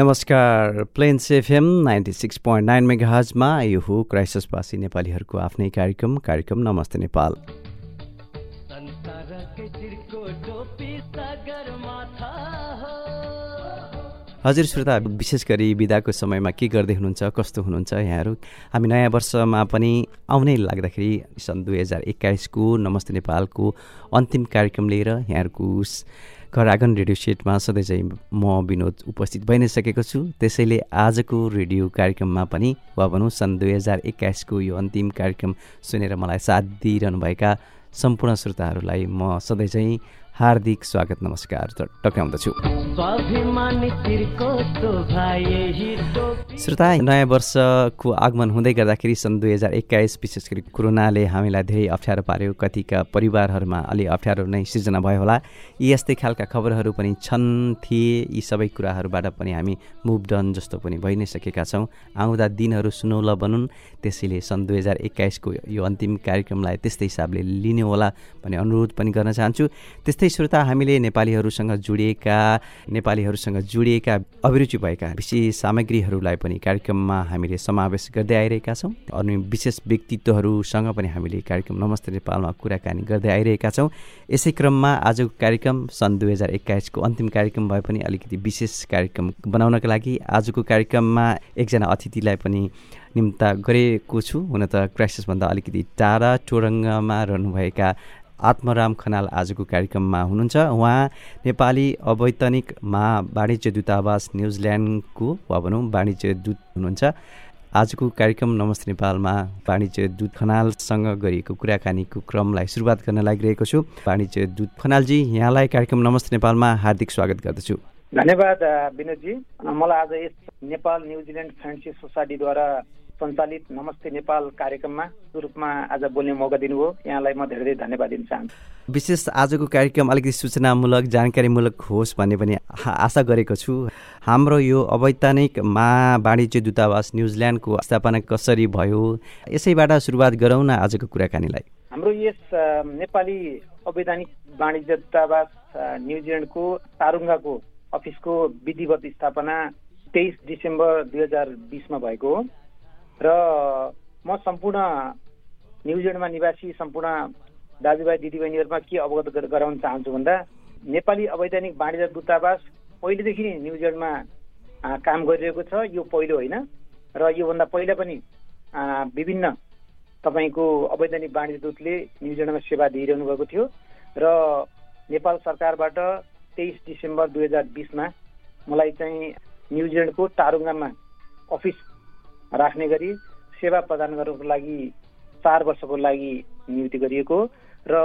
नमस्कार plains FM ninety six point nine mega हजमा यो हो क्राइसिसवासी नेपालीहरूको आफ्नै कार्यक्रम कार्यक्रम नमस्ते नेपाल। हजुर श्रोता विशेष गरी विदाको समयमा के गर्दै हुनुहुन्छ कस्तो हुनुहुन्छ यहाँहरू? हामी नयाँ वर्षमा पनि आउनै लाग्दाखेरि सन् दुई हजार एक्काइसको नमस्ते नेपालको अन्तिम कार्यक्रम लिएर यहाँहरूको घर आँगन रेडियो सेटमा सधैँ चाहिँ म विनोद उपस्थित भइ नै सकेको छु। त्यसैले आजको रेडियो कार्यक्रममा पनि वा भनौँ सन् दुई हजार एक्काइसको यो अन्तिम कार्यक्रम सुनेर मलाई साथ दिइरहनुभएका सम्पूर्ण श्रोताहरूलाई म सधैँ चाहिँ हार्दिक स्वागत नमस्कार टक्राउँदछु श्रोता नयाँ वर्षको आगमन हुँदै गर्दाखेरि सन् दुई हजार एक्काइस विशेष गरी कोरोनाले हामीलाई धेरै अप्ठ्यारो पार्यो। कतिका परिवारहरूमा अलि अप्ठ्यारो नै सिर्जना भयो होला। यी यस्तै खालका खबरहरू पनि छन् थिए। यी सबै कुराहरूबाट पनि हामी मुभ डन जस्तो पनि भइ नै सकेका छौँ। आउँदा दिनहरू सुनौला बनुन्। त्यसैले सन् दुई हजार एक्काइसको यो अन्तिम कार्यक्रमलाई त्यस्तै हिसाबले लिने होला भन्ने अनुरोध पनि गर्न चाहन्छु। त्यस्तै श्रोता हामीले नेपालीहरूसँग जोडिएका नेपालीहरूसँग जोडिएका अभिरुचि भएका विशेष सामग्रीहरूलाई पनि कार्यक्रममा हामीले समावेश गर्दै आइरहेका छौँ अनि विशेष व्यक्तित्वहरूसँग पनि हामीले कार्यक्रम नमस्ते नेपालमा कुराकानी गर्दै आइरहेका छौँ। यसै क्रममा आजको कार्यक्रम सन् दुई हजार एक्काइसको अन्तिम कार्यक्रम भए पनि अलिकति विशेष कार्यक्रम बनाउनका लागि आजको कार्यक्रममा एकजना अतिथिलाई पनि निम्ता गरेको छु। हुन त क्राइसिसभन्दा अलिकति टाढा टोरङ्गमा रहनुभएका आत्मराम खनाल आजको कार्यक्रममा हुनुहुन्छ। उहाँ नेपाली अवैतनिक मा वाणिज्य दूतावास न्युजिल्यान्डको वा भनौँ वाणिज्य दूत हुनुहुन्छ। आजको कार्यक्रम नमस्ते नेपालमा वाणिज्य दूत खनालसँग गरिएको कुराकानीको क्रमलाई सुरुवात गर्न लागिरहेको छु। वाणिज्य दूत खनालजी यहाँलाई कार्यक्रम नमस्ते नेपालमा हार्दिक स्वागत गर्दछु। धन्यवाद विनोदजी। मलाई आज यस नेपाल न्युजिल्यान्ड फ्रेन्डसिप सोसाइटीद्वारा सञ्चालित नमस्ते नेपाल कार्यक्रममा रूपमा आज बोल्ने मौका दिनुभयो। यहाँलाई म धेरै धेरै धन्यवाद दिन चाहन्छु। विशेष आजको कार्यक्रम अलिकति सूचनामूलक जानकारीमूलक होस् भन्ने पनि आशा गरेको छु। हाम्रो यो अवैधानिक मा वाणिज्य दूतावास न्युजिल्यान्डको स्थापना कसरी भयो यसैबाट सुरुवात गरौँ न आजको कुराकानीलाई। हाम्रो यस नेपाली अवैधानिक वाणिज्य दूतावास न्युजिल्यान्डको तारुङ्गाको अफिसको विधिवत स्थापना तेइस डिसेम्बर दुई हजार बिसमा भएको हो। र म सम्पूर्ण न्युजिल्यान्डमा निवासी सम्पूर्ण दाजुभाइ दिदीबहिनीहरूमा के अवगत गराउन चाहन्छु भन्दा नेपाली अवैधानिक वाणिज्य दूतावास पहिलेदेखि नै न्युजिल्यान्डमा काम गरिरहेको छ। यो पहिलो होइन। र योभन्दा पहिला पनि विभिन्न तपाईँको अवैधानिक वाणिज्य दूतले न्युजिल्यान्डमा सेवा दिइरहनु भएको थियो। र नेपाल सरकारबाट तेइस डिसेम्बर दुई हजार बिसमा मलाई चाहिँ न्युजिल्यान्डको टारुङ्गामा अफिस राख्ने गरी सेवा प्रदान गर्नको लागि चार वर्षको लागि नियुक्ति गरिएको र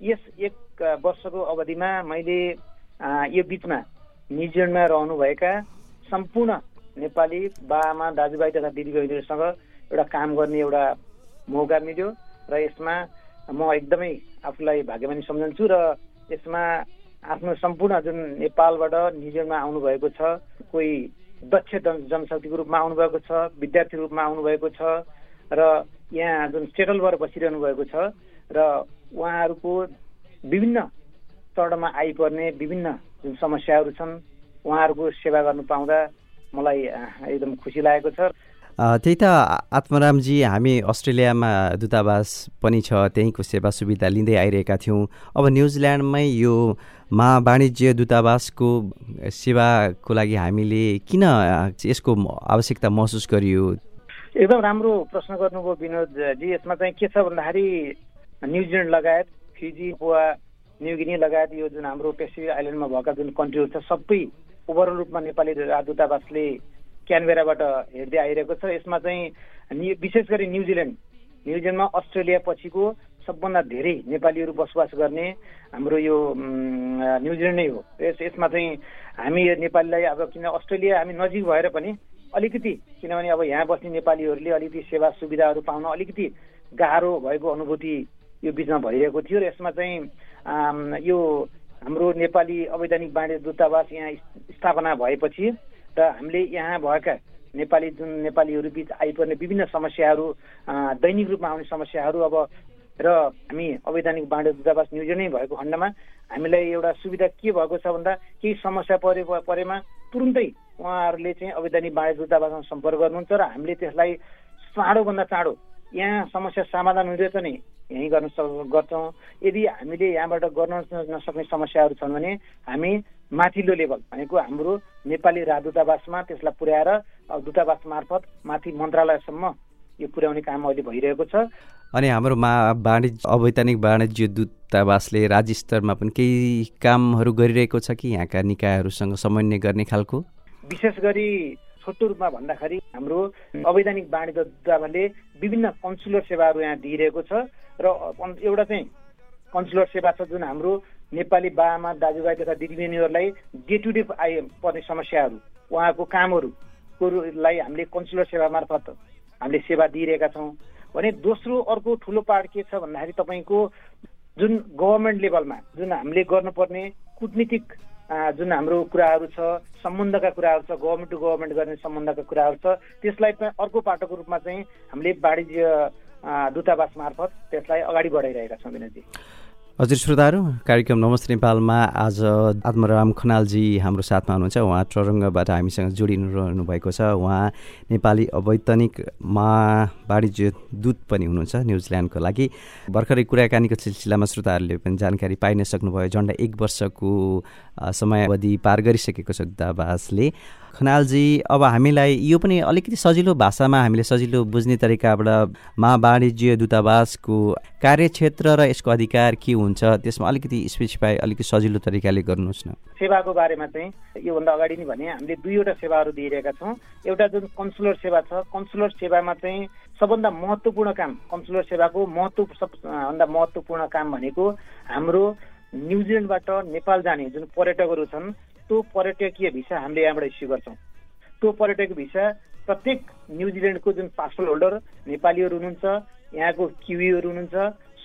यस एक वर्षको अवधिमा मैले यो बिचमा न्युजिल्यान्डमा रहनुभएका सम्पूर्ण नेपाली बाआमा दाजुभाइ तथा दिदीबहिनीहरूसँग एउटा काम गर्ने एउटा मौका मिल्यो र यसमा म एकदमै आफूलाई भाग्यमानी सम्झन्छु र यसमा आफ्नो सम्पूर्ण जुन नेपालबाट न्युजिल्यान्डमा आउनुभएको छ कोही दक्ष जनशक्तिको रूपमा आउनुभएको छ विद्यार्थी रूपमा आउनुभएको छ र यहाँ जुन सेटल भएर बसिरहनु भएको छ र उहाँहरूको विभिन्न चरणमा आइपर्ने विभिन्न जुन समस्याहरू छन् उहाँहरूको सेवा गर्नु पाउँदा मलाई एकदम खुसी लागेको छ। त्यही त आत्मरामजी हामी अस्ट्रेलियामा दूतावास पनि छ त्यहीँको सेवा सुविधा लिँदै आइरहेका थियौँ। अब न्युजिल्यान्डमै यो मा वाणिज्य दूतावासको सेवाको लागि हामीले किन यसको आवश्यकता महसुस गरियो? एकदम राम्रो प्रश्न गर्नुभयो विनोदजी यसमा चाहिँ के छ भन्दाखेरि न्युजिल्यान्ड लगायत फिजी वा न्युगिनी लगायत यो जुन हाम्रो पेसिफिक आइल्यान्डमा भएका जुन कन्ट्रीहरू छ सबै ओभरअल रूपमा नेपाली दूतावासले क्यानबेराबाट हेर्दै आइरहेको छ। यसमा चाहिँ विशेष गरी न्युजिल्यान्ड न्युजिल्यान्डमा अस्ट्रेलिया पछिको सबभन्दा धेरै नेपालीहरू बसोबास गर्ने हाम्रो यो न्युजिल्यान्ड नै हो। यस यसमा चाहिँ हामी नेपालीलाई अब किन अस्ट्रेलिया हामी नजिक भएर पनि अलिकति किनभने अब यहाँ बस्ने नेपालीहरूले अलिकति सेवा सुविधाहरू पाउन अलिकति गाह्रो भएको अनुभूति यो बिचमा भइरहेको थियो र यसमा चाहिँ यो हाम्रो नेपाली अवैधानिक बाँडे दूतावास यहाँ स्थापना भएपछि र हामीले यहाँ भएका नेपाली जुन नेपालीहरू बिच आइपर्ने विभिन्न समस्याहरू दैनिक रूपमा आउने समस्याहरू अब र हामी अवैधानिक बाँडे दूतावास नै भएको खण्डमा हामीलाई एउटा सुविधा के भएको छ भन्दा केही समस्या परे परेमा तुरुन्तै उहाँहरूले चाहिँ अवैधानिक बाँडे दूतावासमा सम्पर्क गर्नुहुन्छ र हामीले त्यसलाई चाँडोभन्दा चाँडो यहाँ समस्या समाधान हुँदैछ नि यहीँ गर्न सक् गर्छौँ। यदि हामीले यहाँबाट गर्न नसक्ने समस्याहरू छन् भने हामी माथिल्लो लेभल भनेको हाम्रो नेपाली राजदूतावासमा त्यसलाई पुर्याएर दूतावास मार्फत माथि मन्त्रालयसम्म यो पुर्याउने काम अहिले भइरहेको छ। अनि हाम्रो मा वाणिज्य अवैधानिक वाणिज्य दूतावासले राज्य स्तरमा पनि केही कामहरू गरिरहेको छ कि? यहाँका निकायहरूसँग समन्वय गर्ने खालको? विशेष गरी छोटो रूपमा भन्दाखेरि हाम्रो अवैधानिक वाणिज्य दूतावासले विभिन्न कन्सुलर सेवाहरू यहाँ दिइरहेको छ र एउटा चाहिँ कन्सुलर सेवा छ जुन हाम्रो नेपाली बाआमा दाजुभाइ तथा दिदीबहिनीहरूलाई डे टु डे आइ पर्ने समस्याहरू उहाँको कामहरूकोलाई हामीले कन्सुलर सेवा मार्फत हामीले सेवा दिइरहेका छौँ। भने दोस्रो अर्को ठुलो पार्ट के छ भन्दाखेरि तपाईँको जुन गभर्मेन्ट लेभलमा जुन हामीले गर्नुपर्ने कुटनीतिक जुन हाम्रो कुराहरू छ सम्बन्धका कुराहरू छ गभर्मेन्ट टु गभर्मेन्ट गर्ने सम्बन्धका कुराहरू छ त्यसलाई अर्को पाटोको रूपमा चाहिँ हामीले वाणिज्य दूतावास मार्फत त्यसलाई अगाडि बढाइरहेका छौँ विनोदजी हजुर श्रोताहरू कार्यक्रम नमस्ते नेपालमा आज आत्मराम खनालजी हाम्रो साथमा हुनुहुन्छ। उहाँ चरङ्गबाट हामीसँग जोडिनु भएको छ। उहाँ नेपाली अवैतनिक वाणिज्य दूत पनि हुनुहुन्छ न्युजिल्यान्डको लागि। भर्खरै कुराकानीको सिलसिलामा श्रोताहरूले पनि जानकारी पाइ नै सक्नुभयो। झन्डा एक वर्षको समयावधि पार गरिसकेको छ दूतावासले। खनालजी अब हामीलाई यो पनि अलिकति सजिलो भाषामा हामीले सजिलो बुझ्ने तरिकाबाट मा वाणिज्य दूतावासको कार्यक्षेत्र र यसको अधिकार के हुन्छ त्यसमा अलिकति स्पेसिफाई अलिकति सजिलो तरिकाले गर्नुहोस् न। सेवाको बारेमा चाहिँ योभन्दा अगाडि नै भने हामीले दुईवटा सेवाहरू दिइरहेका छौँ। एउटा जुन कन्सुलर सेवा छ कन्सुलर सेवामा चाहिँ सबभन्दा महत्त्वपूर्ण काम कन्सुलर सेवाको महत्त्व सबभन्दा महत्त्वपूर्ण काम भनेको हाम्रो न्युजिल्यान्डबाट नेपाल जाने जुन पर्यटकहरू छन् त्यो पर्यटकीय भिसा हामीले यहाँबाट इस्यु गर्छौँ। त्यो पर्यटक भिसा प्रत्येक न्युजिल्यान्डको जुन पासपोर्ट होल्डर नेपालीहरू हुनुहुन्छ यहाँको क्युईहरू हुनुहुन्छ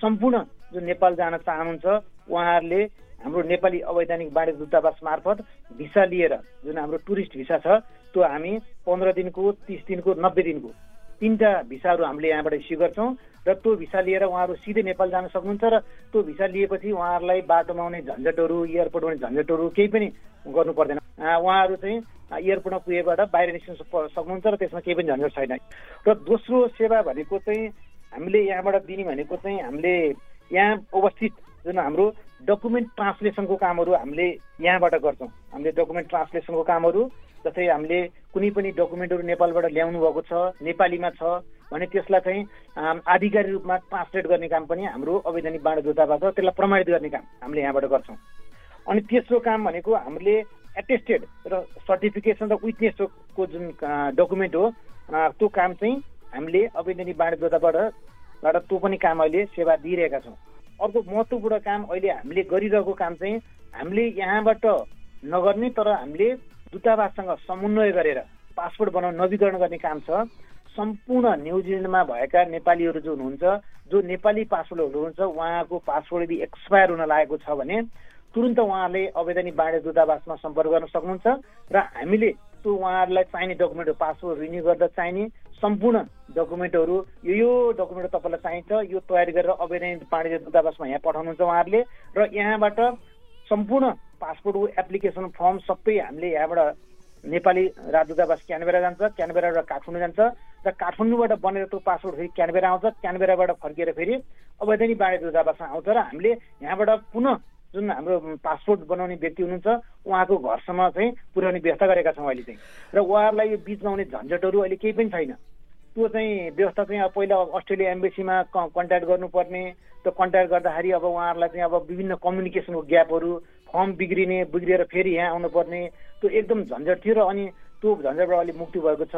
सम्पूर्ण जुन नेपाल जान चाहनुहुन्छ उहाँहरूले हाम्रो नेपाली अवैधानिक वाणिज्य दूतावास मार्फत भिसा लिएर जुन हाम्रो टुरिस्ट भिसा छ त्यो हामी पन्ध्र दिनको तिस दिनको नब्बे दिनको तिनवटा भिसाहरू हामीले यहाँबाट इस्यु गर्छौँ र त्यो भिसा लिएर उहाँहरू सिधै नेपाल जान सक्नुहुन्छ र त्यो भिसा लिएपछि उहाँहरूलाई बाटोमा आउने झन्झटहरू एयरपोर्टमा आउने झन्झटहरू केही पनि गर्नु पर्दैन। उहाँहरू चाहिँ एयरपोर्टमा पुगेबाट बाहिर निस्कन सक्नुहुन्छ र त्यसमा केही पनि झन्झट छैन। र दोस्रो सेवा भनेको चाहिँ हामीले यहाँबाट दिने भनेको चाहिँ हामीले यहाँ अवस्थित जुन हाम्रो डकुमेन्ट ट्रान्सलेसनको कामहरू हामीले यहाँबाट गर्छौँ। हामीले डकुमेन्ट ट्रान्सलेसनको कामहरू जस्तै हामीले कुनै पनि डकुमेन्टहरू नेपालबाट ल्याउनु भएको छ नेपालीमा छ भने त्यसलाई चाहिँ आधिकारिक रूपमा ट्रान्सलेट गर्ने काम पनि हाम्रो अवैधानिक बाँड दूतावास छ त्यसलाई प्रमाणित गर्ने काम हामीले यहाँबाट गर्छौँ। अनि तेस्रो काम भनेको हामीले एटेस्टेड र सर्टिफिकेसन र विटनेसको जुन डकुमेन्ट हो त्यो काम चाहिँ हामीले अवैधानिक बाँड दूताबाट त्यो पनि काम अहिले सेवा दिइरहेका छौँ। अर्को महत्त्वपूर्ण काम अहिले हामीले गरिरहेको काम चाहिँ हामीले यहाँबाट नगर्ने तर हामीले दूतावाससँग समन्वय गरेर पासपोर्ट बनाउन नवीकरण गर्ने काम छ। सम्पूर्ण न्युजिल्यान्डमा भएका नेपालीहरू जो हुनुहुन्छ जो नेपाली पासपोर्टहरू हुनुहुन्छ उहाँको पासपोर्ट यदि एक्सपायर हुन लागेको छ भने तुरन्त उहाँहरूले अवैधानिक बाँडे दूतावासमा सम्पर्क गर्न सक्नुहुन्छ र हामीले त्यो उहाँहरूलाई चाहिने डकुमेन्टहरू पासपोर्ट रिन्यू गर्दा चाहिने सम्पूर्ण डकुमेन्टहरू यो यो डकुमेन्ट तपाईँलाई चाहिन्छ यो तयारी गरेर अवैधानिक बाँडे दूतावासमा यहाँ पठाउनुहुन्छ उहाँहरूले र यहाँबाट सम्पूर्ण पासपोर्टको एप्लिकेसन फर्म सबै हामीले यहाँबाट नेपाली राजदूतावास क्यानबेरा जान्छ क्यानबेराबाट काठमाडौँ जान्छ र काठमाडौँबाट बनेर त्यो पासपोर्ट फेरि क्यानबेरा आउँछ क्यानबेराबाट फर्किएर फेरि अवैधानिक बाँडे दूतावासमा आउँछ र हामीले यहाँबाट पुनः जुन हाम्रो पासपोर्ट बनाउने व्यक्ति हुनुहुन्छ उहाँको घरसम्म चाहिँ पुर्याउने व्यवस्था गरेका छौँ अहिले चाहिँ। र उहाँहरूलाई यो बिचमा आउने झन्झटहरू अहिले केही पनि छैन। त्यो चाहिँ व्यवस्था चाहिँ अब पहिला अस्ट्रेलिया एम्बेसीमा कन्ट्याक्ट गर्नुपर्ने। त्यो कन्ट्याक्ट गर्दाखेरि अब उहाँहरूलाई चाहिँ अब विभिन्न कम्युनिकेसनको ग्यापहरू फर्म बिग्रिने बिग्रिएर फेरि यहाँ आउनुपर्ने। त्यो एकदम झन्झट थियो र अनि त्यो झन्झटबाट अलिक मुक्ति भएको छ।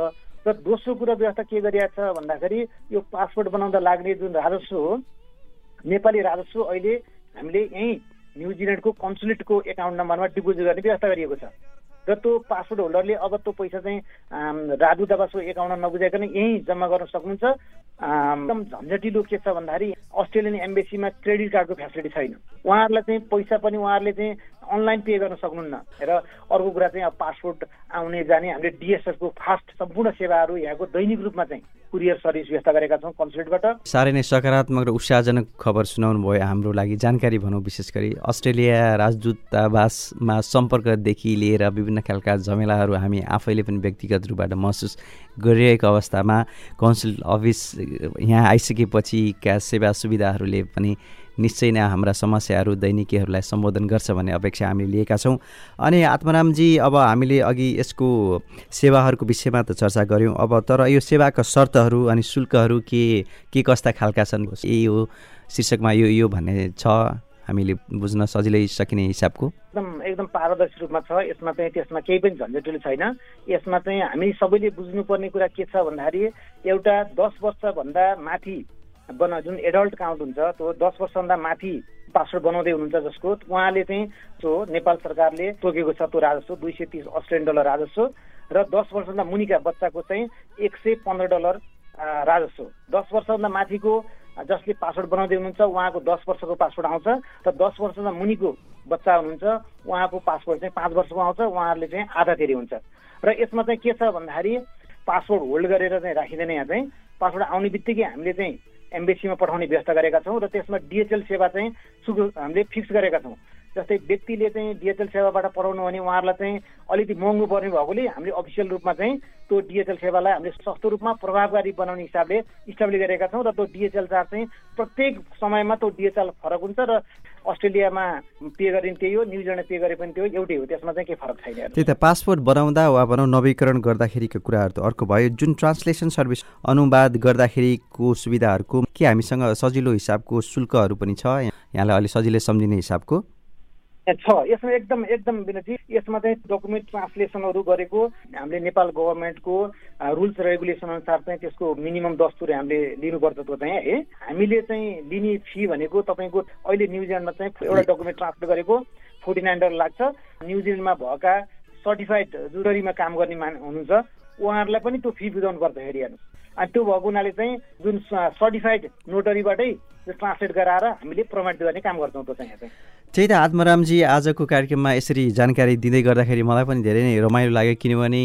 र दोस्रो कुरा व्यवस्था के गरिएको छ भन्दाखेरि यो पासपोर्ट बनाउँदा लाग्ने जुन राजस्व हो नेपाली राजस्व अहिले हामीले यहीँ न्युजिल्यान्डको कन्सुलेटको एकाउन्ट नम्बरमा डिपोजिट गर्ने व्यवस्था गरिएको छ। र त्यो पासपोर्ट होल्डरले अब त्यो पैसा चाहिँ राजदूतावासको एकाउन्टमा नबुझाइकन यहीँ जम्मा गर्न सक्नुहुन्छ। एकदम झन्झटिलो के छ भन्दाखेरि अस्ट्रेलियन एम्बेसीमा क्रेडिट कार्डको फेसिलिटी छैन। उहाँहरूलाई चाहिँ पैसा पनि उहाँहरूले चाहिँ अनलाइन पे गर्न सक्नुहुन्न। र अर्को कुरा चाहिँ अब पासपोर्ट आउने जाने हामीले डिएसएफको फास्ट सम्पूर्ण सेवाहरू यहाँको दैनिक रूपमा चाहिँ कुरियर सर्भिस व्यवस्था गरेका छौँ कन्सुलेटबाट साह्रै नै सकारात्मक र उत्साहजनक खबर सुनाउनु भयो हाम्रो लागि। जानकारी भनौँ विशेष गरी अस्ट्रेलिया राजदूतावासमा सम्पर्कदेखि लिएर विभिन्न खालका झमेलाहरू हामी आफैले पनि व्यक्तिगत रूपबाट महसुस गरिरहेको अवस्थामा कौन्सिल अफिस यहाँ आइसकेपछिका सेवा सुविधाहरूले पनि निश्चय नै हाम्रा समस्याहरू दैनिकीहरूलाई सम्बोधन गर्छ भन्ने अपेक्षा हामीले लिएका छौँ। अनि आत्मरामजी अब हामीले अघि यसको सेवाहरूको विषयमा त चर्चा गऱ्यौँ। अब तर यो सेवाका शर्तहरू अनि शुल्कहरू के के कस्ता खालका छन्? यही हो शीर्षकमा यो यो भन्ने छ। हामीले बुझ्न सजिलै सकिने हिसाबको। एकदम एकदम पारदर्शी रूपमा छ। यसमा चाहिँ त्यसमा केही पनि झन्झटिलो छैन। यसमा चाहिँ हामी सबैले बुझ्नुपर्ने कुरा के छ भन्दाखेरि एउटा दस वर्षभन्दा माथि बना जुन एडल्ट काउन्ट हुन्छ त्यो दस वर्षभन्दा माथि पासपोर्ट बनाउँदै हुनुहुन्छ जसको उहाँले चाहिँ त्यो नेपाल सरकारले तोकेको छ त्यो राजस्व दुई सय तिस अस्ट्रेलियन डलर राजस्व र दस वर्षभन्दा मुनिका बच्चाको चाहिँ एक सय पन्ध्र डलर राजस्व। दस वर्षभन्दा माथिको जसले पासपोर्ट बनाउँदै हुनुहुन्छ उहाँको दस वर्षको पासपोर्ट आउँछ र दस वर्षभन्दा मुनिको बच्चा हुनुहुन्छ उहाँको पासपोर्ट चाहिँ पाँच वर्षको आउँछ उहाँहरूले चाहिँ आधा धेरै हुन्छ। र यसमा चाहिँ के छ भन्दाखेरि पासपोर्ट होल्ड गरेर चाहिँ राखिँदैन यहाँ चाहिँ। पासपोर्ट आउने बित्तिकै हामीले चाहिँ एम्बेसीमा पठाउने व्यवस्था गरेका छौँ र त्यसमा डिएचएल सेवा चाहिँ हामीले फिक्स गरेका छौँ। जस्तै व्यक्तिले चाहिँ डिएचएल सेवाबाट पठाउनु भने उहाँहरूलाई चाहिँ अलिकति महँगो पर्ने भएकोले हामीले अफिसियल रूपमा चाहिँ त्यो डिएचएल सेवालाई हामीले सस्तो रूपमा प्रभावकारी बनाउने हिसाबले इस्टाब्लिस गरेका छौँ र त्यो डिएचएल चार्ज चाहिँ प्रत्येक समयमा त्यो डिएचएल फरक हुन्छ र अस्ट्रेलियामा पे गरिने त्यही हो न्युजिल्यान्डमा पे गरे पनि त्यो एउटै हो त्यसमा चाहिँ केही फरक छैन। त्यही त पासपोर्ट बनाउँदा वा भनौँ नवीकरण गर्दाखेरिको कुराहरू त अर्को भयो। जुन ट्रान्सलेसन सर्भिस अनुवाद गर्दाखेरिको सुविधाहरूको के हामीसँग सजिलो हिसाबको शुल्कहरू पनि छ? यहाँलाई अलिक सजिलै सम्झिने हिसाबको छ। यसमा एकदम एकदम विनोदजी यसमा चाहिँ डकुमेन्ट ट्रान्सलेसनहरू गरेको हामीले नेपाल गभर्मेन्टको रुल्स रेगुलेसन अनुसार चाहिँ त्यसको मिनिमम दस्तुर हामीले लिनुपर्छ त्यो चाहिँ है। हामीले चाहिँ लिने फी भनेको तपाईँको अहिले न्युजिल्यान्डमा चाहिँ एउटा डकुमेन्ट ट्रान्सफर गरेको फोर्टी नाइन डलर लाग्छ न्युजिल्यान्डमा भएका सर्टिफाइड जुडरीमा काम गर्ने मान हुनुहुन्छ। उहाँहरूलाई पनि त्यो फी बुझाउनु पर्छ हेरिहाल्नुहोस् अनि त्यो भएको हुनाले चाहिँ जुन सर्टिफाइड नोटरीबाटै ट्रान्सलेट गराएर हामीले प्रमाणित गर्ने काम गर्छौँ त्यो चाहिँ। त्यही त आत्मरामजी आजको कार्यक्रममा यसरी जानकारी दिँदै गर्दाखेरि मलाई पनि धेरै नै रमाइलो लाग्यो किनभने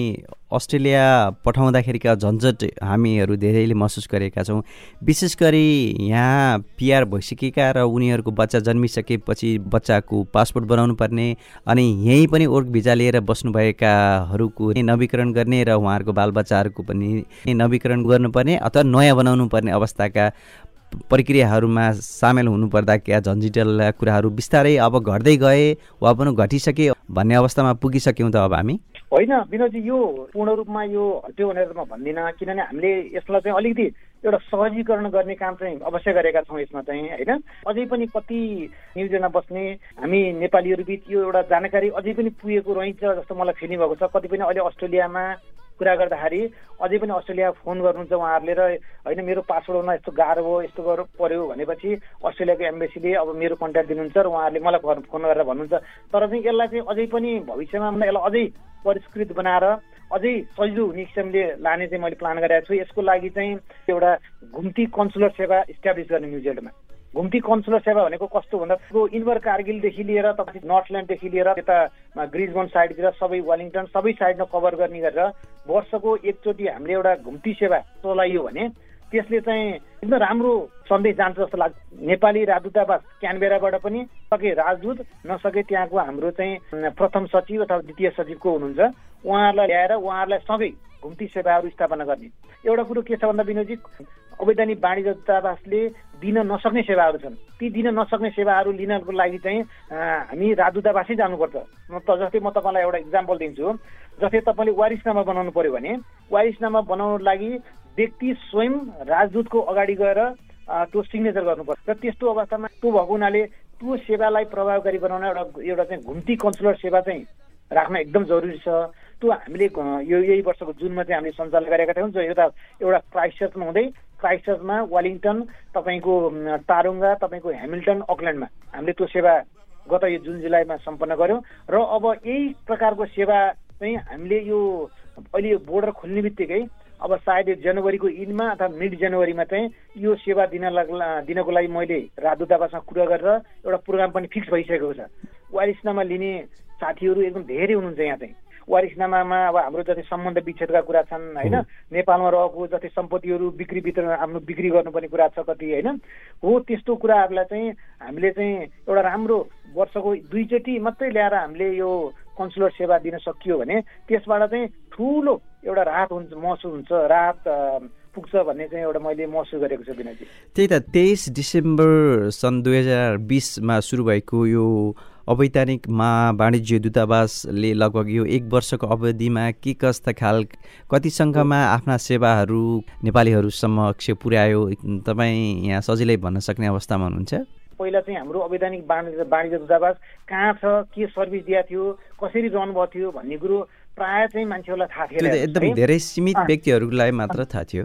अस्ट्रेलिया पठाउँदाखेरिका झन्झट हामीहरू धेरैले महसुस गरेका छौँ। विशेष गरी यहाँ पिआर भइसकेका र उनीहरूको बच्चा जन्मिसकेपछि बच्चाको पासपोर्ट बनाउनु पर्ने अनि यहीँ पनि वर्क भिजा लिएर बस्नुभएकाहरूको नवीकरण गर्ने र उहाँहरूको बालबच्चाहरूको पनि नवीकरण गर्नुपर्ने अथवा नयाँ बनाउनु पर्ने अवस्थाका प्रक्रियाहरूमा सामेल हुनुपर्दा झन्झिटल कुराहरू बिस्तारै अब घट्दै गए वा पनि घटिसके भन्ने अवस्थामा पुगिसक्यौँ त अब हामी? होइन विनोदजी यो पूर्ण रूपमा यो हट्यो भनेर म भन्दिनँ किनभने हामीले यसलाई चाहिँ अलिकति एउटा सहजीकरण गर्ने काम चाहिँ अवश्य गरेका छौँ यसमा चाहिँ होइन? अझै पनि कति न्युजिल्यान्डमा बस्ने हामी नेपालीहरू बिच यो एउटा जानकारी अझै पनि पुगेको रहन्छ जस्तो मलाई फिलिङ भएको छ। कति पनि अहिले अस्ट्रेलियामा कुरा गर्दाखेरि अझै पनि अस्ट्रेलिया फोन गर्नुहुन्छ उहाँहरूले र होइन मेरो पासपोर्ट हुन यस्तो गाह्रो हो यस्तो गर्नु पऱ्यो भनेपछि अस्ट्रेलियाको एम्बेसीले अब मेरो कन्ट्याक्ट दिनुहुन्छ र उहाँहरूले मलाई फोन गरेर भन्नुहुन्छ। तर चाहिँ यसलाई चाहिँ अझै पनि भविष्यमा यसलाई अझै परिष्कृत बनाएर अझै सजिलो हुने किसिमले लाने चाहिँ मैले प्लान गरेको छु। यसको लागि चाहिँ एउटा घुम्ती कन्सुलर सेवा इस्टाब्लिस गर्ने न्युजिल्यान्डमा घुम्ती कन्सुलर सेवा भनेको कस्तो भन्दा इन्भर कारगिलदेखि लिएर तपाईँ नर्थल्यान्डदेखि लिएर यता ग्रिजबन साइडतिर सबै वेलिङटन सबै साइडमा कभर गर्ने गरेर वर्षको एकचोटि हामीले एउटा घुम्ती सेवा चलाइयो भने त्यसले चाहिँ एकदम राम्रो सन्देश जान्छ जस्तो लाग्छ। नेपाली राजदूतावास क्यानबेराबाट पनि सके राजदूत नसके त्यहाँको हाम्रो चाहिँ प्रथम सचिव अथवा द्वितीय सचिवको हुनुहुन्छ। उहाँहरूलाई ल्याएर उहाँहरूलाई सँगै घुम्ती सेवाहरू स्थापना गर्ने। एउटा कुरो के छ भन्दा विनोदजी अवैधानिक वाणिज्य दूतावासले दिन नसक्ने सेवाहरू छन्। ती दिन नसक्ने सेवाहरू लिनको लागि चाहिँ हामी राजदूतावासै जानुपर्छ। त जस्तै म तपाईँलाई एउटा इक्जाम्पल दिन्छु। जस्तै तपाईँले वारिसनामा बनाउनु पर्यो भने वारिसनामा बनाउनुको लागि व्यक्ति स्वयं राजदूतको अगाडि गएर त्यो सिग्नेचर गर्नुपर्छ। र त्यस्तो अवस्थामा त्यो भएको हुनाले त्यो सेवालाई प्रभावकारी बनाउन एउटा एउटा चाहिँ घुम्ती कन्सुलर सेवा चाहिँ राख्न एकदम जरुरी छ। त्यो हामीले यो यही वर्षको जुनमा चाहिँ हामीले सञ्चालन गरेका थियौँ। जो एउटा एउटा क्राइस्टचर्चमा हुँदै क्राइस्टचर्चमा वालिङटन तपाईँको तारुङ्गा तपाईँको हेमिल्टन अकल्यान्डमा। हामीले त्यो सेवा गत यो जुन जुलाईमा सम्पन्न गऱ्यौँ। र अब यही प्रकारको सेवा चाहिँ हामीले यो अहिले यो बोर्डर खोल्ने बित्तिकै अब सायद जनवरीको इन्डमा अथवा मिड जनवरीमा चाहिँ यो सेवा दिन दिनको लागि मैले राजदूतावासमा कुरा गरेर एउटा प्रोग्राम पनि फिक्स भइसकेको छ। वारिसनामा लिने साथीहरू एकदम धेरै हुनुहुन्छ यहाँ चाहिँ। वारिसनामामा अब हाम्रो जति सम्बन्ध विच्छेदका कुरा छन् होइन? नेपालमा रहेको जति सम्पत्तिहरू बिक्री वितरण आफ्नो बिक्री गर्नुपर्ने कुरा छ कति होइन? हो त्यस्तो कुराहरूलाई चाहिँ हामीले चाहिँ एउटा राम्रो वर्षको दुईचोटि मात्रै ल्याएर हामीले यो कन्सुलर सेवा दिन सकियो भने त्यसबाट चाहिँ ठुलो एउटा राहत हुन्छ महसुस हुन्छ राहत पुग्छ भन्ने चाहिँ एउटा मैले महसुस गरेको छु विनयजी। त्यही त तेइस डिसेम्बर सन् दुई हजार बिसमा सुरु भएको यो अवैधानिक मा वाणिज्य दूतावासले लगभग यो एक वर्षको अवधिमा के कस्ता खाल कति सङ्ख्यामा आफ्ना सेवाहरू नेपालीहरू समक्ष पुर्यायो? तपाईँ यहाँ सजिलै भन्न सक्ने अवस्थामा हुनुहुन्छ। पहिला चाहिँ हाम्रो अवैधानिक वाणिज्य वाणिज्य दूतावास कहाँ छ के सर्भिस दिएको थियो कसरी रन भएको थियो भन्ने कुरो प्रायः चाहिँ मान्छेहरूलाई थाहा थिएन। एकदम धेरै सीमित व्यक्तिहरूलाई मात्र थाहा थियो।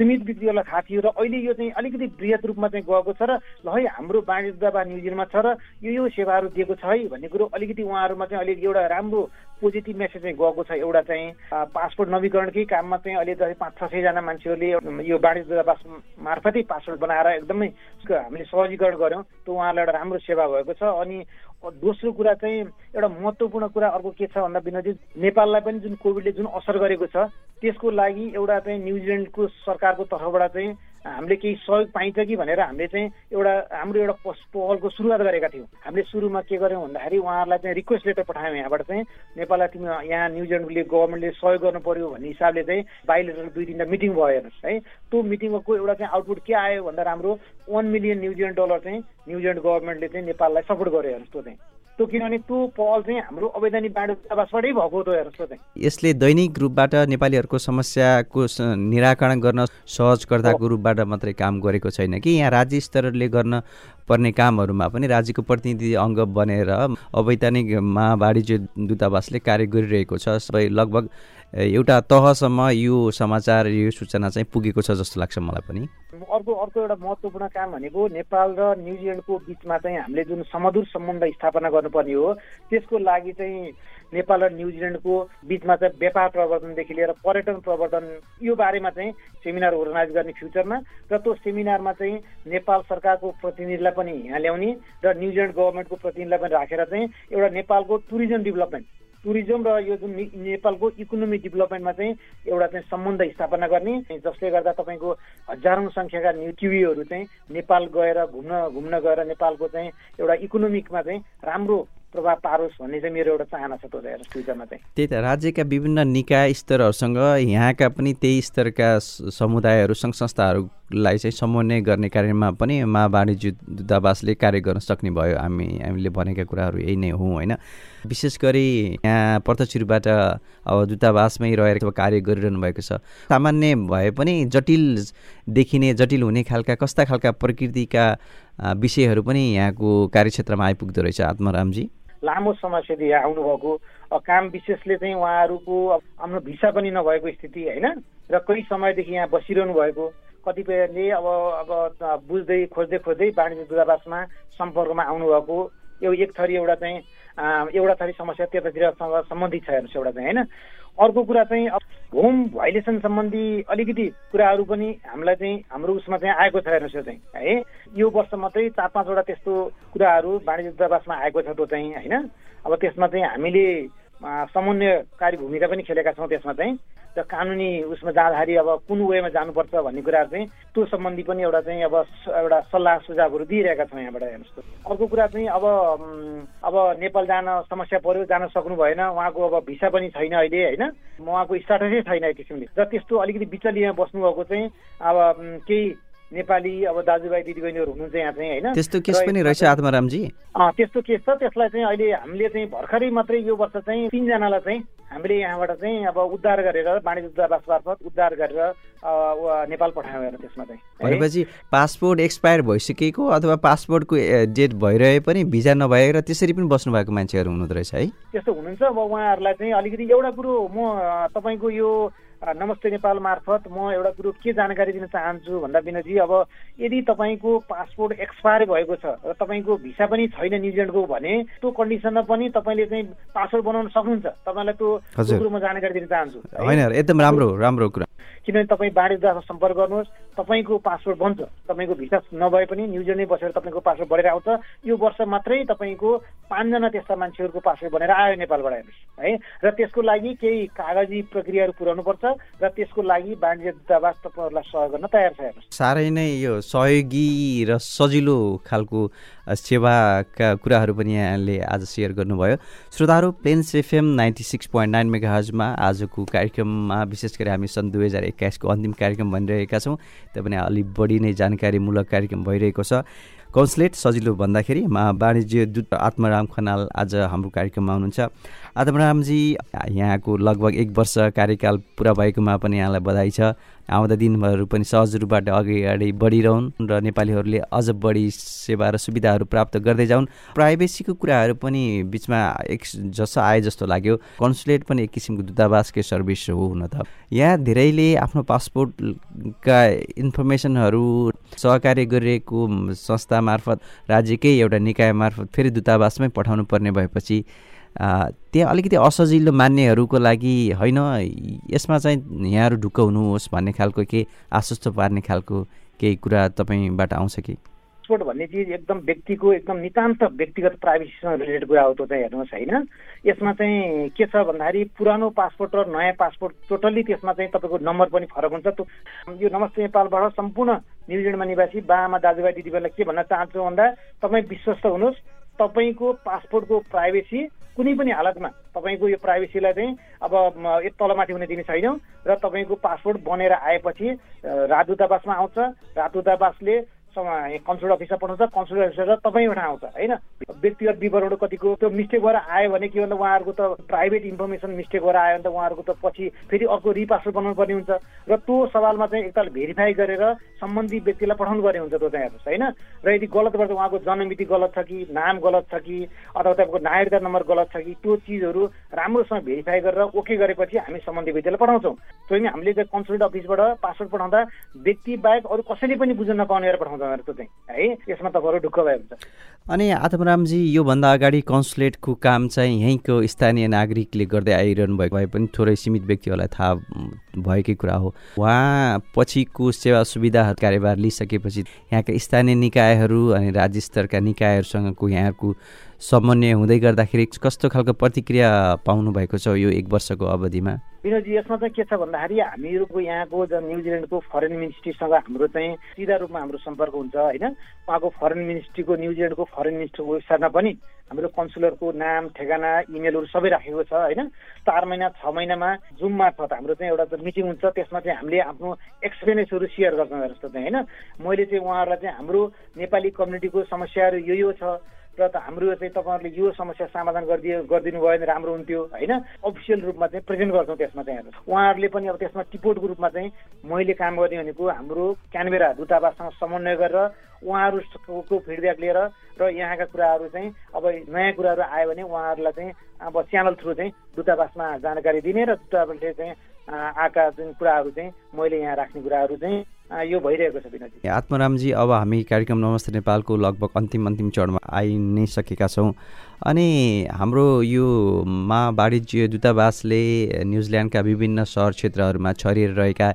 सीमित व्यक्तिहरूलाई थाहा थियो र अहिले यो चाहिँ अलिकति वृहत रूपमा चाहिँ गएको छ र ल है हाम्रो वाणिज्य दूतावास न्युजिल्यान्डमा छ र यो यो सेवाहरू दिएको छ है भन्ने कुरो अलिकति उहाँहरूमा चाहिँ अलिकति एउटा राम्रो पोजिटिभ मेसेज चाहिँ गएको छ एउटा चाहिँ पासपोर्ट नवीकरणकै काममा चाहिँ अहिले चाहिँ पाँच छ सयजना मान्छेहरूले यो वाणिज्य दूतावास मार्फतै पासपोर्ट बनाएर एकदमै हामीले सहजीकरण गऱ्यौँ। त्यो उहाँहरूलाई एउटा राम्रो सेवा भएको छ। अनि दोस्रो कुरा चाहिँ एउटा महत्त्वपूर्ण कुरा अर्को के छ भन्दा विनोदी नेपाललाई पनि जुन कोभिडले जुन असर गरेको छ त्यसको लागि एउटा चाहिँ न्युजिल्यान्डको सरकारको तर्फबाट चाहिँ हामीले केही सहयोग पाइन्छ कि भनेर हामीले चाहिँ एउटा हाम्रो एउटा पहलको सुरुवात गरेका थियौँ। हामीले सुरुमा के गर्यौँ भन्दाखेरि उहाँहरूलाई चाहिँ रिक्वेस्ट लेटर पठायौँ यहाँबाट चाहिँ नेपाललाई तिमी यहाँ न्युजिल्यान्डले गभर्मेन्टले सहयोग गर्नु पर्यो भन्ने हिसाबले चाहिँ बाहिलेटर दुई तिनवटा मिटिङ भयो हेर्नुहोस् है। त्यो मिटिङको एउटा चाहिँ आउटपुट के आयो भन्दा राम्रो one million New Zealand dollar चाहिँ न्युजिल्यान्ड गभर्मेन्टले चाहिँ नेपाललाई सपोर्ट गर्यो हेर्नुहोस् त्यो चाहिँ। त्यो किनभने त्यो पहल चाहिँ हाम्रो अवैधानिक बाँड दूतावासबाटै भएको त हेर्नुहोस् चाहिँ यसले दैनिक रूपबाट नेपालीहरूको समस्याको निराकरण गर्न सहजकर्ताको रूपबाट मात्रै काम गरेको छैन कि? यहाँ राज्य स्तरले गर्न पर्ने कामहरूमा पनि राज्यको प्रतिनिधि अङ्ग बनेर अवैधानिक वाणिज्य दूतावासले कार्य गरिरहेको छ सबै लगभग एउटा तहसम्म यो समाचार यो सूचना चाहिँ पुगेको छ जस्तो लाग्छ मलाई पनि। अर्को अर्को एउटा महत्त्वपूर्ण काम भनेको नेपाल र न्युजिल्यान्डको बिचमा चाहिँ हामीले जुन समधुर सम्बन्ध स्थापना गर्नुपर्ने हो त्यसको लागि चाहिँ नेपाल र न्युजिल्यान्डको बिचमा चाहिँ व्यापार प्रवर्धनदेखि लिएर पर्यटन प्रवर्धन यो बारेमा चाहिँ सेमिनार अर्गनाइज गर्ने फ्युचरमा र त्यो सेमिनारमा चाहिँ नेपाल सरकारको प्रतिनिधिलाई पनि यहाँ ल्याउने र न्युजिल्यान्ड गभर्मेन्टको प्रतिनिधिलाई पनि राखेर चाहिँ एउटा नेपालको टुरिज्म डेभलपमेन्ट टुरिज्म र यो जुन नेपालको इकोनोमी डेभलपमेन्टमा चाहिँ एउटा चाहिँ सम्बन्ध स्थापना गर्ने जसले गर्दा तपाईँको हजारौँ सङ्ख्याका किवीहरू चाहिँ नेपाल गएर घुम्न घुम्न गएर नेपालको चाहिँ एउटा इकोनोमिकमा चाहिँ राम्रो प्रभाव पारोस् भन्ने चाहिँ मेरो एउटा चाहना छ फ्युचरमा चाहिँ। त्यही त राज्यका विभिन्न निकाय स्तरहरूसँग यहाँका पनि त्यही स्तरका समुदायहरू सङ्घ संस्थाहरूलाई चाहिँ समन्वय गर्ने कार्यमा पनि मा वाणिज्य दूतावासले कार्य गर्न सक्ने भयो। हामी हामीले भनेका कुराहरू यही नै हौँ होइन? विशेष गरी यहाँ प्रत्यक्ष रूपबाट अब दूतावासमै रहेर कार्य गरिरहनु भएको छ। सामान्य भए पनि जटिल देखिने जटिल हुने खालका कस्ता खालका प्रकृतिका विषयहरू पनि यहाँको कार्यक्षेत्रमा आइपुग्दो रहेछ। आत्मरामजी लामो समयसम्म यहाँ आउनुभएको। काम विशेषले चाहिँ उहाँहरूको आफ्नो भिसा पनि नभएको स्थिति होइन? र कति समयदेखि यहाँ बसिरहनु भएको। कतिपयले अब अब बुझ्दै खोज्दै खोज्दै वाणिज्य दूतावासमा सम्पर्कमा आउनुभएको यो एक थरी एउटा चाहिँ एउटा थरी समस्या त्यतातिर सम्बन्धित छ हेर्नुहोस् एउटा चाहिँ होइन? अर्को कुरा चाहिँ होम भाइलेसन सम्बन्धी अलिकति कुराहरू पनि हामीलाई चाहिँ हाम्रो उसमा चाहिँ आएको छ हेर्नुहोस् यो चाहिँ है? यो वर्ष मात्रै चार पाँचवटा त्यस्तो कुराहरू वाणिज्य दूतावासमा आएको छ त्यो चाहिँ होइन? अब त्यसमा चाहिँ हामीले समन्वयकारी भूमिका पनि खेलेका छौँ त्यसमा चाहिँ। र कानुनी उसमा जाँदाखेरि अब कुन वेमा जानुपर्छ भन्ने कुराहरू चाहिँ त्यो सम्बन्धी पनि एउटा चाहिँ अब एउटा सल्लाह सुझावहरू दिइरहेका छौँ यहाँबाट हेर्नुहोस् अर्को कुरा चाहिँ अब अब नेपाल जान समस्या पर्यो जान सक्नु भएन उहाँको अब भिसा पनि छैन अहिले होइन? उहाँको स्टाटसै छैन एक किसिमले र त्यस्तो अलिकति बिचलीमा बस्नुभएको चाहिँ अब केही नेपाली अब दाजुभाइ दिदीबहिनीहरू हुनुहुन्छ यहाँ चाहिँ होइन? त्यस्तो केस पनि रहेछ आत्मारामजी? त्यस्तो केस छ। त्यसलाई चाहिँ अहिले हामीले चाहिँ भर्खरै मात्रै यो वर्ष चाहिँ तिनजनालाई चाहिँ हामीले यहाँबाट चाहिँ अब उद्धार गरेर वाणिज्य दूतावास मार्फत उद्धार गरेर नेपाल पठायौँ हेर त्यसमा चाहिँ। भनेपछि पासपोर्ट एक्सपायर भइसकेको अथवा पासपोर्टको डेट भइरहे पनि भिजा नभएर त्यसरी पनि बस्नु भएको मान्छेहरू हुनुहुँदो रहेछ है? त्यस्तो हुनुहुन्छ। अब उहाँहरूलाई चाहिँ अलिकति एउटा कुरो म तपाईँको यो नमस्ते नेपाल मार्फत म एउटा कुरो के जानकारी दिन चाहन्छु भन्दा विनोदजी अब यदि तपाईँको पासपोर्ट एक्सपायर भएको छ र तपाईँको भिसा पनि छैन न्युजिल्यान्डको भने त्यो कन्डिसनमा पनि तपाईँले चाहिँ पासपोर्ट बनाउन सक्नुहुन्छ। तपाईँलाई त्यो कुरो म जानकारी दिन चाहन्छु। होइन एकदम राम्रो राम्रो कुरा। किनभने तपाईँ बाणिज्यसँग सम्पर्क गर्नुहोस्। तपाईँको पासपोर्ट बन्छ तपाईँको भिसा नभए पनि न्युजिल्यान्डमै बसेर तपाईँको पासपोर्ट बढेर आउँछ। यो वर्ष मात्रै तपाईँको पाँचजना त्यस्ता मान्छेहरूको पासपोर्ट बनेर आयो नेपालबाट हेर्नुहोस् है। र त्यसको लागि केही कागजी प्रक्रियाहरू पुऱ्याउनु पर्छ र त्यसको लागि वाणिज्य दूतावास तपाईँहरूलाई सहयोग गर्न तयार छ हेर्नुहोस्। साह्रै नै यो सहयोगी र सजिलो खालको सेवाका कुराहरू पनि यहाँले आज सेयर गर्नुभयो। श्रोताहरू plains FM ninety six point nine mega हजमा आजको कार्यक्रममा विशेष गरी हामी सन् दुई हजार एक्काइसको अन्तिम कार्यक्रम भनिरहेका छौँ। पनि अलिक बढी नै जानकारीमूलक कार्यक्रम भइरहेको छ। कन्सुलेट सजिलो भन्दाखेरि वाणिज्य दूत आत्मराम खनाल आज हाम्रो कार्यक्रममा हुनुहुन्छ। आत्मरामजी यहाँको लगभग एक वर्ष कार्यकाल पुरा भएकोमा पनि यहाँलाई बधाई छ। आउँदा दिनहरू पनि सहज रूपबाट अघि अगाडि बढिरहन् र नेपालीहरूले अझ बढी सेवा र सुविधाहरू प्राप्त गर्दै जाउन्। प्राइभेसीको कुराहरू पनि बिचमा एक जसो आए जस्तो लाग्यो। कन्सुलेट पनि एक किसिमको दूतावासकै सर्भिस हो हुन त। यहाँ धेरैले आफ्नो पासपोर्टका इन्फर्मेसनहरू सहकार्य गरिरहेको संस्था मार्फत राज्यकै एउटा निकाय मार्फत फेरि दूतावासमै पठाउनु पर्ने भएपछि त्यहाँ अलिकति असजिलो मान्नेहरूको लागि होइन यसमा चाहिँ यहाँहरू ढुक्क हुनुहोस् भन्ने खालको केही आश्वस्त पार्ने खालको केही कुरा तपाईँबाट आउँछ कि? पासपोर्ट भन्ने चिज एकदम व्यक्तिको एकदम नितान्त व्यक्तिगत प्राइभेसीसँग रिलेटेड कुरा हो त्यो चाहिँ हेर्नुहोस् होइन। यसमा चाहिँ के छ भन्दाखेरि पुरानो पासपोर्ट र नयाँ पासपोर्ट टोटल्ली त्यसमा चाहिँ तपाईँको नम्बर पनि फरक हुन्छ। त्यो यो नमस्ते नेपालबाट सम्पूर्ण न्युजिल्यान्डमा निवासी बाआमा दाजुभाइ दिदीबहिनीलाई के भन्न चाहन्छु भन्दा तपाईँ विश्वस्त हुनुहोस्। तपाईँको पासपोर्टको प्राइभेसी कुनै पनि हालतमा तपाईँको यो प्राइभेसीलाई चाहिँ अब एक तलमाथि हुने दिने छैनौँ। र तपाईँको पासपोर्ट बनेर आएपछि राजदूतावासमा आउँछ। राजदूतावासले कन्सुलर अफिसमा पठाउँछ कन्सुलर अफिसर तपाईँबाट आउँछ होइन? व्यक्तिगत विवरण कतिको त्यो मिस्टेक भएर आयो भने के भन्दा उहाँहरूको त प्राइभेट इन्फर्मेसन मिस्टेक भएर आयो भने त उहाँहरूको त पछि फेरि अर्को रिपासपोर्ट बनाउनु पर्ने हुन्छ। र त्यो सवालमा चाहिँ एकताल भेरिफाई गरेर सम्बन्धी व्यक्तिलाई पठाउनु पर्ने हुन्छ त्यो चाहिँ हेर्नुहोस् होइन? र यदि गलत गर्दा उहाँको जन्ममिति गलत छ कि नाम गलत छ कि अथवा तपाईँको नागरिकता नम्बर गलत छ कि त्यो चिजहरू राम्रोसँग भेरिफाई गरेर ओके गरेपछि हामी सम्बन्धी व्यक्तिलाई पठाउँछौँ। पनि हामीले कन्सुलेट अफिसबाट पासपोर्ट पठाउँदा व्यक्ति बाहेक अरू कसैले पनि बुझ्न नपाउने पठाउँछ। त्यो चाहिँ है? यसमा तपाईँहरू ढुक्क भएको हुन्छ अनि आत्मरामजी योभन्दा अगाडि कन्सुलेटको काम चाहिँ यहीँको स्थानीय नागरिकले गर्दै आइरहनु भएको भए पनि थोरै सीमित व्यक्तिहरूलाई थाहा भएकै कुरा हो। उहाँ पछिको सेवा सुविधा कार्यभार लिइसकेपछि यहाँका स्थानीय निकायहरू अनि राज्य स्तरका निकायहरूसँगको यहाँको समन्वय हुँदै गर्दाखेरि कस्तो खालको प्रतिक्रिया पाउनु भएको छ यो एक वर्षको अवधिमा? विनोदजी यसमा चाहिँ के छ भन्दाखेरि हामीहरूको यहाँको न्युजिल्यान्डको फरेन मिनिस्ट्रीसँग हाम्रो चाहिँ सिधा रूपमा हाम्रो सम्पर्क हुन्छ होइन? उहाँको फरेन मिनिस्ट्रीको न्युजिल्यान्डको फरेन मिनिस्ट्रीको वेबसाइटमा पनि हाम्रो कन्सुलरको नाम ठेगाना इमेलहरू सबै राखेको छ होइन? चार महिना छ महिनामा जुम मार्फत हाम्रो चाहिँ एउटा मिटिङ हुन्छ त्यसमा चाहिँ हामीले आफ्नो एक्सपिरियन्सहरू सेयर गर्छौँ जस्तो चाहिँ होइन? मैले चाहिँ उहाँहरूलाई चाहिँ हाम्रो नेपाली कम्युनिटीको समस्याहरू यो यो छ र त हाम्रो चाहिँ तपाईँहरूले यो समस्या समाधान गरिदियो गरिदिनु भयो भने राम्रो हुन्थ्यो होइन? अफिसियल रूपमा चाहिँ प्रेजेन्ट गर्छौँ त्यसमा चाहिँ उहाँहरूले पनि अब त्यसमा टिपोटको रूपमा चाहिँ मैले काम गर्ने भनेको हाम्रो क्यानबेरा दूतावाससँग समन्वय गरेर उहाँहरूको फिडब्याक लिएर र यहाँका कुराहरू चाहिँ अब नयाँ कुराहरू आयो भने उहाँहरूलाई चाहिँ अब च्यानल थ्रु चाहिँ दूतावासमा जानकारी दिने र दूतावासले चाहिँ आएका जुन कुराहरू चाहिँ मैले यहाँ राख्ने कुराहरू चाहिँ यो भइरहेको छ विनोदजी आत्मरामजी अब हामी कार्यक्रम नमस्ते नेपालको लगभग अन्तिम अन्तिम चरणमा आइ नै सकेका छौँ। अनि हाम्रो यो मा वाणिज्य दूतावासले न्युजिल्यान्डका विभिन्न सहर क्षेत्रहरूमा छरिएर रहेका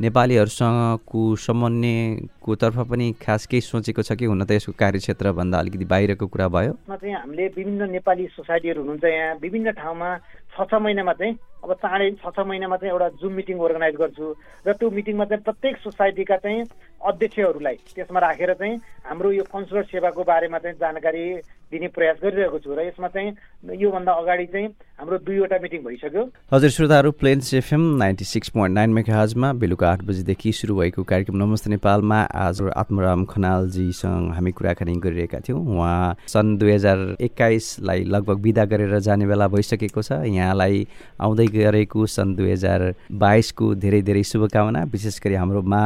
नेपालीहरूसँगको समन्वयको तर्फ पनि खास केही सोचेको छ कि हुन त यसको कार्यक्षेत्रभन्दा अलिकति बाहिरको कुरा भयो। चाहिँ हामीले विभिन्न नेपाली सोसाइटीहरू हुनुहुन्छ यहाँ विभिन्न ठाउँमा छ छ महिनामा चाहिँ अब चाँडै छ छ महिनामा चाहिँ एउटा जुम मिटिङ अर्गनाइज गर्छु र त्यो मिटिङमा चाहिँ प्रत्येक सोसाइटीका चाहिँ अध्यक्षहरूलाई त्यसमा राखेर चाहिँ हाम्रो यो कन्सुलर सेवाको बारेमा चाहिँ जानकारी दिने प्रयास गरिरहेको छु र यसमा चाहिँ योभन्दा अगाडि चाहिँ हाम्रो दुईवटा मिटिङ भइसक्यो। हजुर श्रोताहरू plains FM ninety six point nine मेगाजमा बेलुका आठ बजीदेखि सुरु भएको कार्यक्रम नमस्ते नेपालमा आज आत्मराम खनालजीसँग हामी कुराकानी गरिरहेका थियौँ। उहाँ सन् दुई हजार एक्काइसलाई लगभग विदा गरेर जाने बेला भइसकेको छ। यहाँलाई आउँदै गरेको सन् दुई हजार बाइसको धेरै धेरै शुभकामना विशेष गरी हाम्रो मा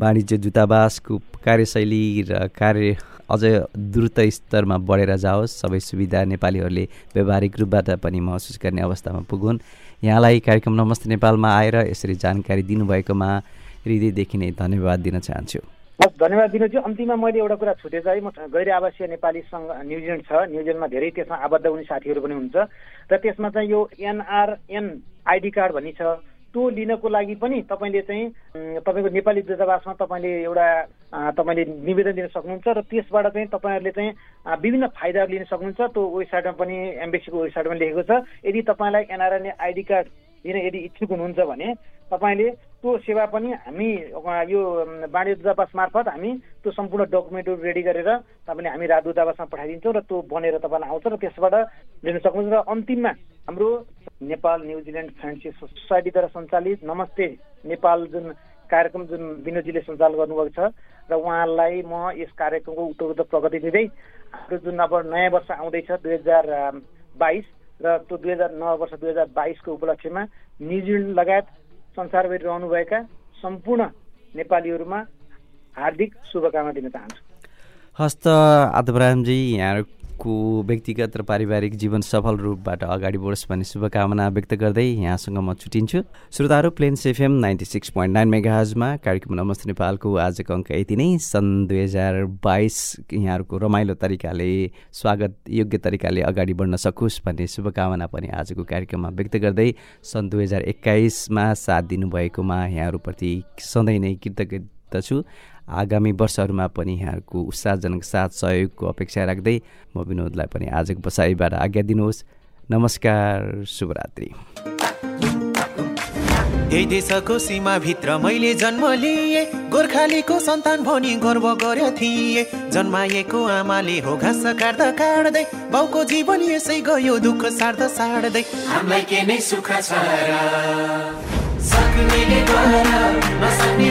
वाणिज्य दूतावासको कार्यशैली र कार्य अझ द्रुत स्तरमा बढेर जाओस्। सबै सुविधा नेपालीहरूले व्यावहारिक रूपबाट पनि महसुस गर्ने अवस्थामा पुगुन्। यहाँलाई कार्यक्रम नमस्ते नेपालमा आएर यसरी जानकारी दिनुभएकोमा हृदयदेखि नै धन्यवाद दिन चाहन्छु। हस् धन्यवाद दिनुहोस् अन्तिममा मैले एउटा कुरा छुटेछ है। म गैर आवासीय नेपाली सङ्घ न्युजिल्यान्ड छ। न्युजिल्यान्डमा धेरै त्यसमा आबद्ध हुने साथीहरू पनि हुन्छ। र त्यसमा चाहिँ यो एनआरएन आइडी कार्ड भन्ने छ त्यो लिनको लागि पनि तपाईँले चाहिँ तपाईँको नेपाली दूतावासमा तपाईँले एउटा तपाईँले निवेदन दिन सक्नुहुन्छ र त्यसबाट चाहिँ तपाईँहरूले चाहिँ विभिन्न फाइदाहरू लिन सक्नुहुन्छ। त्यो वेबसाइटमा पनि एम्बेसीको वेबसाइटमा लेखेको छ। यदि तपाईँलाई एनआरएनए आइडी कार्ड लिन यदि इच्छुक हुनुहुन्छ भने तपाईँले त्यो सेवा पनि हामी यो वाणिज्य दूतावास मार्फत हामी त्यो सम्पूर्ण डकुमेन्टहरू रेडी गरेर तपाईँले हामी राज दूतावासमा पठाइदिन्छौँ र त्यो बनेर तपाईँलाई आउँछ र त्यसबाट लिन सक्नुहुन्छ र अन्तिममा हाम्रो नेपाल न्युजिल्यान्ड फ्रेन्डसिप सोसाइटीद्वारा सञ्चालित नमस्ते नेपाल जुन कार्यक्रम जुन विनोदजीले सञ्चालन गर्नुभएको छ र उहाँलाई म यस कार्यक्रमको उत्तरोत्त प्रगति दिँदै हाम्रो जुन अब नयाँ वर्ष आउँदैछ दुई हजार बाइस र त्यो दुई हजार नौ वर्ष दुई हजार बाइसको उपलक्ष्यमा न्युजिल्यान्ड लगायत संसारभरि रहनुभएका सम्पूर्ण नेपालीहरूमा हार्दिक शुभकामना दिन चाहन्छु। हस्त आदबरामजी यहाँको व्यक्तिगत र पारिवारिक जीवन सफल रूपबाट अगाडि बढोस् भन्ने शुभकामना व्यक्त गर्दै यहाँसँग म छुटिन्छु। श्रोताहरू plains FM ninety six point nine मेगाजमा कार्यक्रम नमस्ते नेपालको आजको अङ्क यति नै। सन् दुई हजार बाइस यहाँहरूको रमाइलो तरिकाले स्वागत योग्य तरिकाले अगाडि बढ्न सकोस् भन्ने शुभकामना पनि आजको कार्यक्रममा व्यक्त गर्दै सन् दुई हजार एक्काइसमा साथ दिनुभएकोमा यहाँहरूप्रति सधैँ नै कृतज्ञता छु। आगामी वर्षहरूमा पनि यहाँहरूको उत्साहजनक साथ सहयोगको अपेक्षा राख्दै म विनोदलाई पनि आजको बसाइबाट आज्ञा दिनुहोस्। नमस्कार शुभरात्रि। यही देशको सीमाभित्र मैले जन्म लिएँ। गोर्खालीको सन्तान भनी गर्व गर्यो थिएँ। जन्माएको आमाले हो घाँस काट्दा काट्दै बाउको जीवन यसै गयो दुःख सार्दा सार्दै हामीलाई के नै सुख छ सक्नेले नसक्ने